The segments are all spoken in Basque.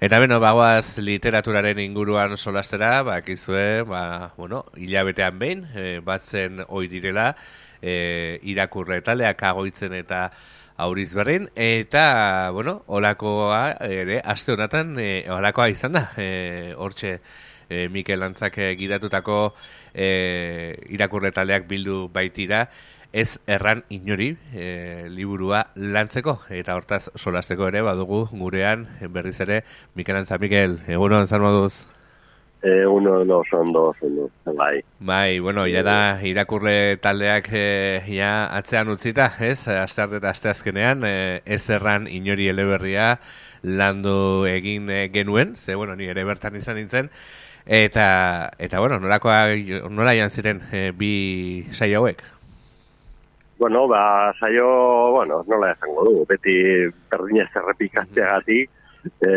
Eta beno, bagoaz literaturaren inguruan solastera, bakizue, ba, bueno, hilabetean behin, e, batzen oi direla, e, irakurre taleak agoitzen eta auriz berrin, eta, bueno, olakoa, ere, aste honatan, e, olakoa izan da, e, hortxe, e, Mikel Antzak gidatutako e, irakurre taleak bildu baitira, ez erran inori e, liburua lantzeko eta hortaz solasteko ere badugu gurean berriz ere Mikel Antza Mikel, egunon zan moduz? Egunon no, ondo, ondo, bai. Bai, bueno, ja da irakurle taldeak e, ja atzean utzita, ez? Aste arte eta aste azkenean, e, ez erran inori eleberria landu egin e, genuen, ze, bueno, ni ere bertan izan nintzen, eta, eta bueno, nolakoa, nola jan ziren e, bi saio hauek? Bueno, ba, saio, bueno, nola esango du, beti berdina zerrepikatzea gati, e,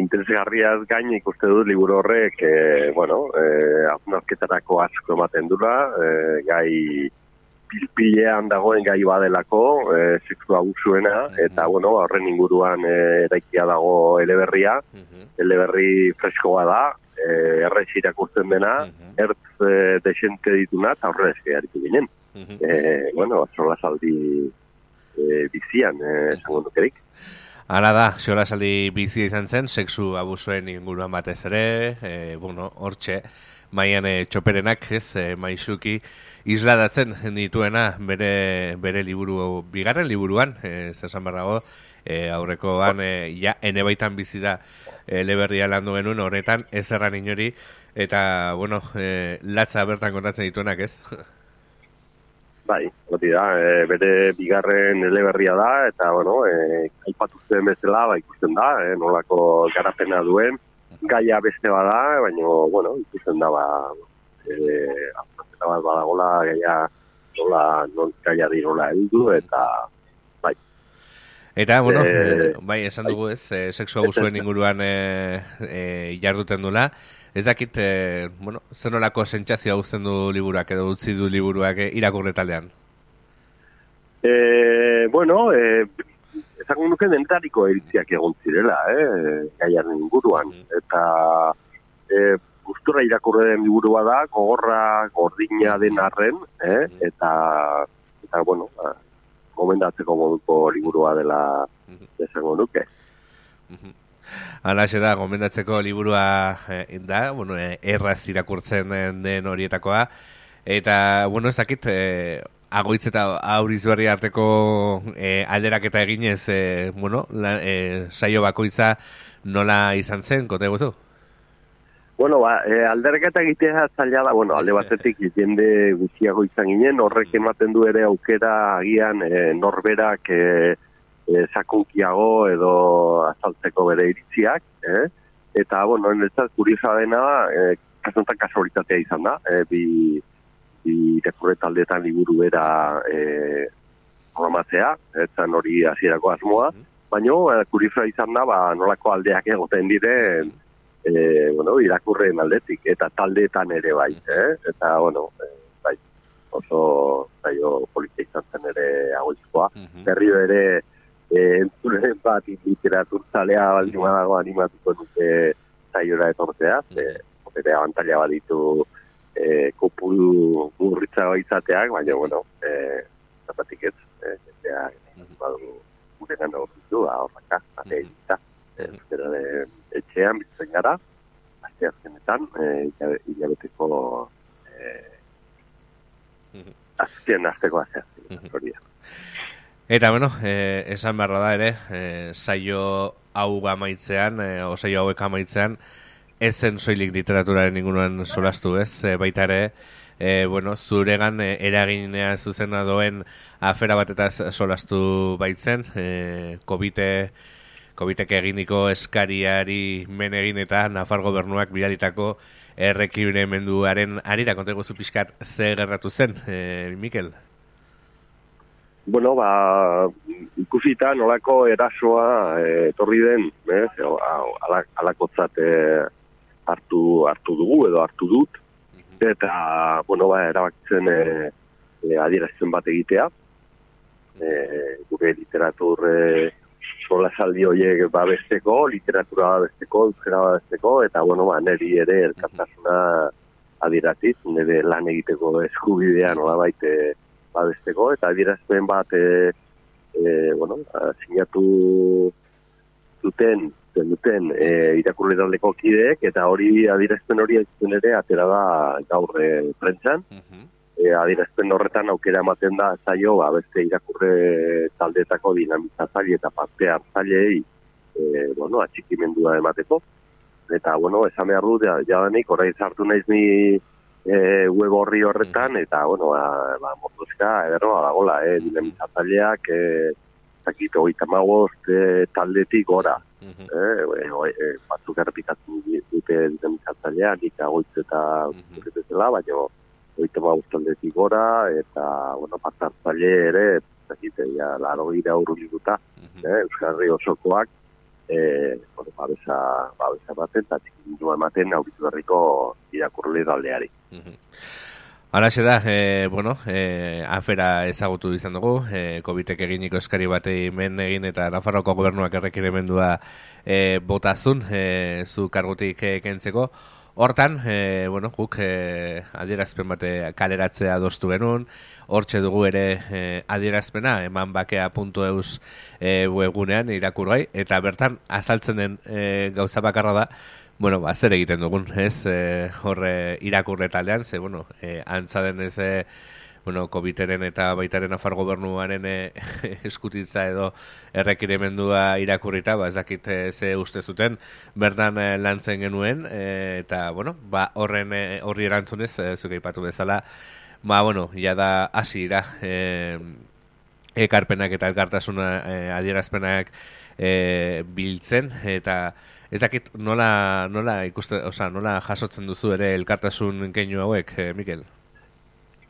interesgarriaz gain ikuste dut liburu horrek, e, bueno, e, apunazketarako asko ematen dula, e, gai pilpilean dagoen gai badelako, e, seksu abusuena, eta, bueno, horren inguruan e, eraikia dago eleberria, eleberri freskoa da, e, errez irakurtzen dena, ertz e, desente dituna, eta horre ezkearik ginen e, bueno, sola saldi e, bizian, eh, esango dukerik. Hala da, sola saldi bizia izan zen, sexu abusuen inguruan batez ere, e, bueno, hortxe, maian e, txoperenak, ez, e, maixuki, isladatzen dituena bere, bere liburu, bigarren liburuan, e, zesan barrago, e, aurrekoan, e, ja, ene baitan bizi da, e, leberria landu genuen, horretan, ez erran inori, eta, bueno, e, latza bertan kontatzen dituenak, ez? Bai, hori da, e, bere bigarren eleberria da, eta, bueno, e, aipatu zuen bezala, ba, ikusten da, e, nolako garapena duen, gaia beste bada, baina, bueno, ikusten da, ba, e, azpazeta bat badagola, gaia, nola, non gaia di nola heldu, eta, bai. Eta, bueno, e, bai, esan dugu ez, e, seksu abusuen inguruan e, e, jarduten dula, Ez dakit, e, bueno, zenolako sentsazioa guzten du liburuak edo utzi du liburuak e, irakurre taldean? E, bueno, e, ezagun nuke dentariko eritziak egon zirela, eh, gaiaren inguruan. Eta e, gustura irakurre den liburua da, gogorra gordina den arren, eh, eta, eta, bueno, ba, gomendatzeko moduko liburua dela ezagun nuke. Hala da, gomendatzeko liburua eh, da, bueno, eh, erraz irakurtzen den horietakoa. Eta, bueno, ezakit, eh, agoitz eta auriz berri arteko eh, alderak eta eginez, eh, bueno, la, eh, saio bakoitza nola izan zen, kote guzu? Bueno, ba, e, alderaketa egitea zaila da, bueno, alde batetik jende gutxiago izan ginen, horrek ematen du ere aukera agian e, norberak e, e, sakunkiago edo azaltzeko bere iritziak, eh? eta, bueno, netzat kuriosa dena, e, kasontan kasualitatea izan da, e, bi, bi taldeetan liburu bera e, programatzea, eta hori hasierako asmoa, mm baina e, kuriosa izan da, ba, nolako aldeak egoten diren, e, bueno, irakurreen aldetik, eta taldeetan ere bai, eh? eta, bueno, e, bai, oso zaio politia izan zen ere agoizkoa, mm berrio ere, entzule bat literatur zalea baldi dago animatuko dute saiora etortzea, ze bere abantaila baditu eh kopuru burritza izateak, baina bueno, eh zapatik ez, eh ja badu gure gana horretu, horraka, ate eta espero de etxean bizitzen gara, aste azkenetan, eh hilabeteko eh azken azteko azte hori Eta, bueno, eh, esan beharra da ere, eh, saio hau amaitzean, eh, saio hauek amaitzean, ez soilik literaturaren inguruan solastu ez, eh, baita ere, eh, bueno, zuregan eh, eraginea zuzena doen afera batetaz solastu baitzen, eh, COVID-e, COVID-ek eginiko eskariari men egin eta Nafar gobernuak bidalitako errekibine menduaren arira, kontego zu pixkat ze gerratu zen, eh, Mikel? Bueno, ba, ikusita nolako erasoa eh, etorri den, eh, alakotzat eh, hartu, hartu dugu edo hartu dut, eta, bueno, ba, erabakitzen eh, eh, adierazten bat egitea, eh, gure literatur eh, sola saldi horiek babesteko, literatura babesteko, euskera babesteko, eta, bueno, ba, neri ere elkartasuna adiraziz, nire lan egiteko eskubidea nola baite babesteko, eta adirazpen bat, e, e, bueno, sinatu zuten, duten e, irakurri daldeko kideek, eta hori adirazpen hori egiten ere, atera da gaur e, prentzan, e, adirazpen horretan aukera ematen da zaio ba, beste irakurre taldeetako dinamizatzaile eta parte hartzailei e, bueno, atxikimendua emateko. Eta, bueno, esan behar du, jadanik, orain zartu naiz ni e, web horri horretan, eta, bueno, ba, ba motuzka, ederro, adagola, e, dinamizatzaileak, e, zakit, oita magozt e, taldetik gora. Mm -hmm. e, e, batzuk errepikatzen dute dinamizatzailea, nik agoitz eta mm -hmm. baina, oite ma guztaldetik gora, eta, bueno, partartzaile ere, zakite, ja, laro gira urulituta, mm -hmm. eh, Euskarri osokoak, eh, bueno, babesa, babesa baten, eta txikindu ematen, auritu berriko irakurri daldeari. Mm -hmm. Hala da, e, bueno, e, afera ezagutu izan dugu, e, COVID-ek eginiko eskari batei men egin eta Nafarroko gobernuak errekiremendua e, botazun e, zu kargutik kentzeko. Hortan, e, bueno, guk e, adierazpen bate kaleratzea doztu genuen, hortxe dugu ere e, adierazpena, eman bakea.eus e, webunean irakurgai, eta bertan azaltzen den e, gauza bakarra da, bueno, ba, zer egiten dugun, ez, e, horre irakurre taldean, ze, bueno, e, antzaden ez, e, bueno, COVID-eren eta baitaren afar gobernuaren e, eskutitza edo errekiremendua irakurrita, ba, ez dakit ze uste zuten, berdan e, lantzen genuen, e, eta, bueno, ba, horren e, horri erantzunez, e, zuke ipatu bezala, ba, bueno, ja da hasi ira, e, ekarpenak eta elkartasuna e, adierazpenak e, biltzen, eta ez dakit nola, nola ikuste, oza, nola jasotzen duzu ere elkartasun keinu hauek, e, Mikel?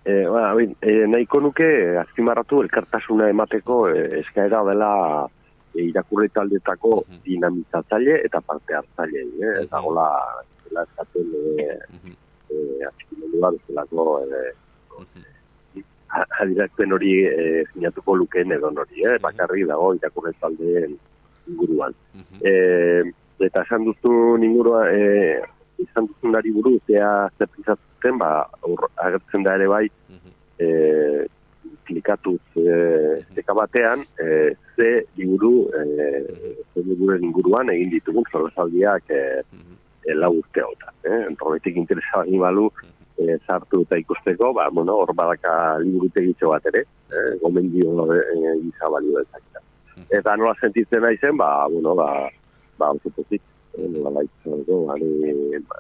E, ba, e, nahiko nuke azpimarratu elkartasuna emateko e, eskaera dela e, irakurri taldetako dinamizatzaile eta parte hartzaile. E, eta gola, zela eskatzen e, e, azpimendu bat, zelako e, adirazten hori e, zinatuko lukeen edo hori, eh? bakarri dago irakurri taldeen inguruan. E, eta esan duzu ningurua, e, izan duzunari buruz, ea zer ba, agertzen da ere bai, e, klikatuz e, batean, e, ze liburu, e, ze liburu inguruan egin ditugun zorazaldiak e, e, lau urte hau Eh? Entorbetik interesa balu, e, sartu eta ikusteko, ba, bueno, hor badaka liburu tegitxo bat ere, e, gomendio e, izabalio ezakita. Eta nola sentitzen naizen, ba, bueno, ba, ba, autopozik nola baitzen dugu, bale, ba,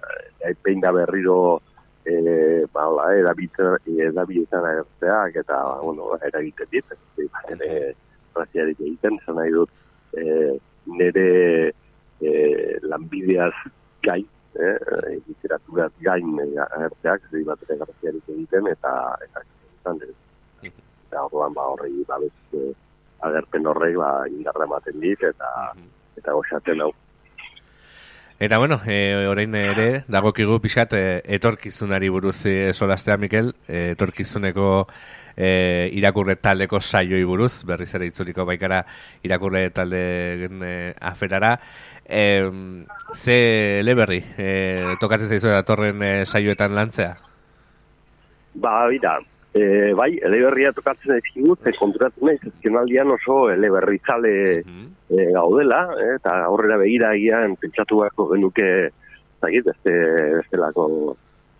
da berriro e, ba, hola, erabiltzen, erabiltzen agertzeak, eta, bueno, eragiten dit, ba, ere, raziarik egiten, zan nahi dut, e, nire e, lanbideaz gain, eh, literaturaz gain agertzeak, zai bat ere graziarik egiten, eta, eta, eta, eta, eta, orduan, ba, horrei, ba, bez, agerpen horrek, ba, indarra ematen dit, eta, eta goxatzen hau. Eta bueno, e, orain ere, dagokigu pixat, e, etorkizunari buruz e, solastea, Mikel, e, etorkizuneko e, irakurre taldeko saioi buruz, berriz ere itzuliko baikara irakurre talde e, aferara. E, ze leberri, e, tokatzen zaizu da torren e, saioetan lantzea? Ba, bida, E, bai, eleberria tokatzen ezkigu, ze konturatzen nahi, zezkenaldian oso eleberritzale mm e, gaudela, e, eta aurrera begira egian pentsatu beharko genuke, zagit, beste, beste lako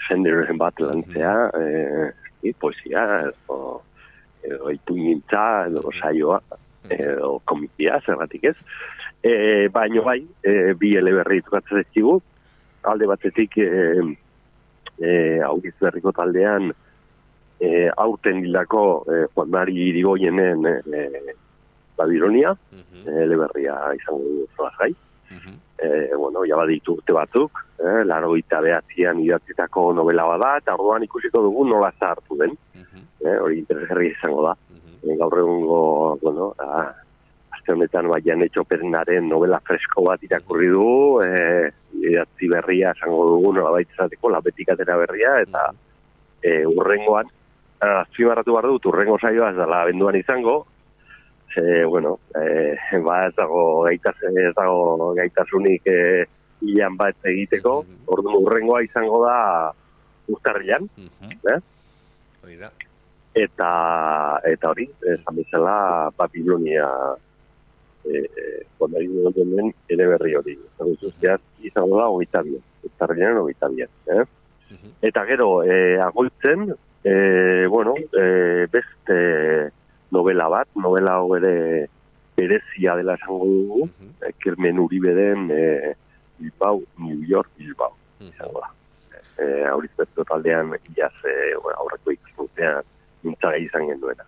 zenderoren bat lantzea, mm e, poesia, edo, edo itu nintza, edo saioa, edo komikia, zergatik ez. E, baino bai, e, bi eleberri tokatzen ezkigu, alde batetik, e, e, augiz berriko taldean, e, aurten dildako e, Juan Mari Irigoyenen e, e, Babilonia, uh -huh. e, leberria izango du gai. Uh -huh. e, bueno, ja baditu urte batzuk, e, laro gita behatzean idatzitako novela bada, eta orduan ikusiko dugu nola zahartu den. Uh -huh. e, hori interesgarri izango da. -huh. e, gaur egungo, bueno, a, azte honetan baian etxoperenaren novela fresko bat irakurri du, e, idatzi berria izango dugu nola baitzateko, labetik atera berria, eta uh -huh. e, urrengoan, azpimarratu behar dut, urrengo saioa ez dela abenduan izango, ze, bueno, e, ba ez dago gaitas, ez dago gaitasunik e, ian bat egiteko, Mhm. orduan urrengoa izango da uztarrilan, Mhm. eh? Hori da. eta eta hori, esan bezala Babilonia e, e, kondari den ere berri hori. Zago zuzteaz, izango da hogeita bien, uztarrilan hogeita bien, eh? Mhm. Eta gero, e, agoitzen, e, bueno, e, beste novela bat, novela hau ere berezia dela esango dugu, Mhm. e, Kermen Uribe den e, Bilbao, New York, Bilbao, izango da. E, Aurizberto taldean, iaz, e, aurreko ikuspuntean, mintzagai izan genuena.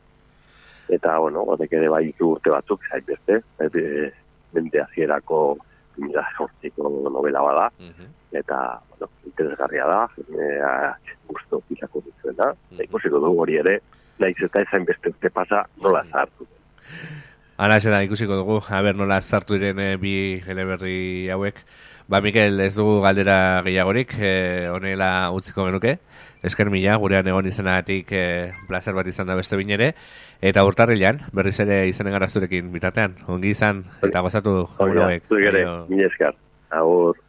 Eta, bueno, honek ere bai urte batzuk, zain beste, e, mende hasierako mila sortziko novela bada, Mhm. eta bueno, interesgarria da, e, gusto pilako duzuena, Mhm. eta ikusiko dugu hori ere, naiz eta ezain beste urte pasa nola Mhm. zahartu. Hala da ikusiko dugu, haber nola zartu diren eh, bi eleberri hauek. Ba, Mikel, ez dugu galdera gehiagorik, eh, honela utziko genuke. Esker mila, gurean egon izanagatik eh, placer bat izan da beste binere. Eta urtarrilan, berriz ere izanen gara zurekin bitartean. Ongi izan, eta gozatu hauek. zuek ere, mila esker. Agur.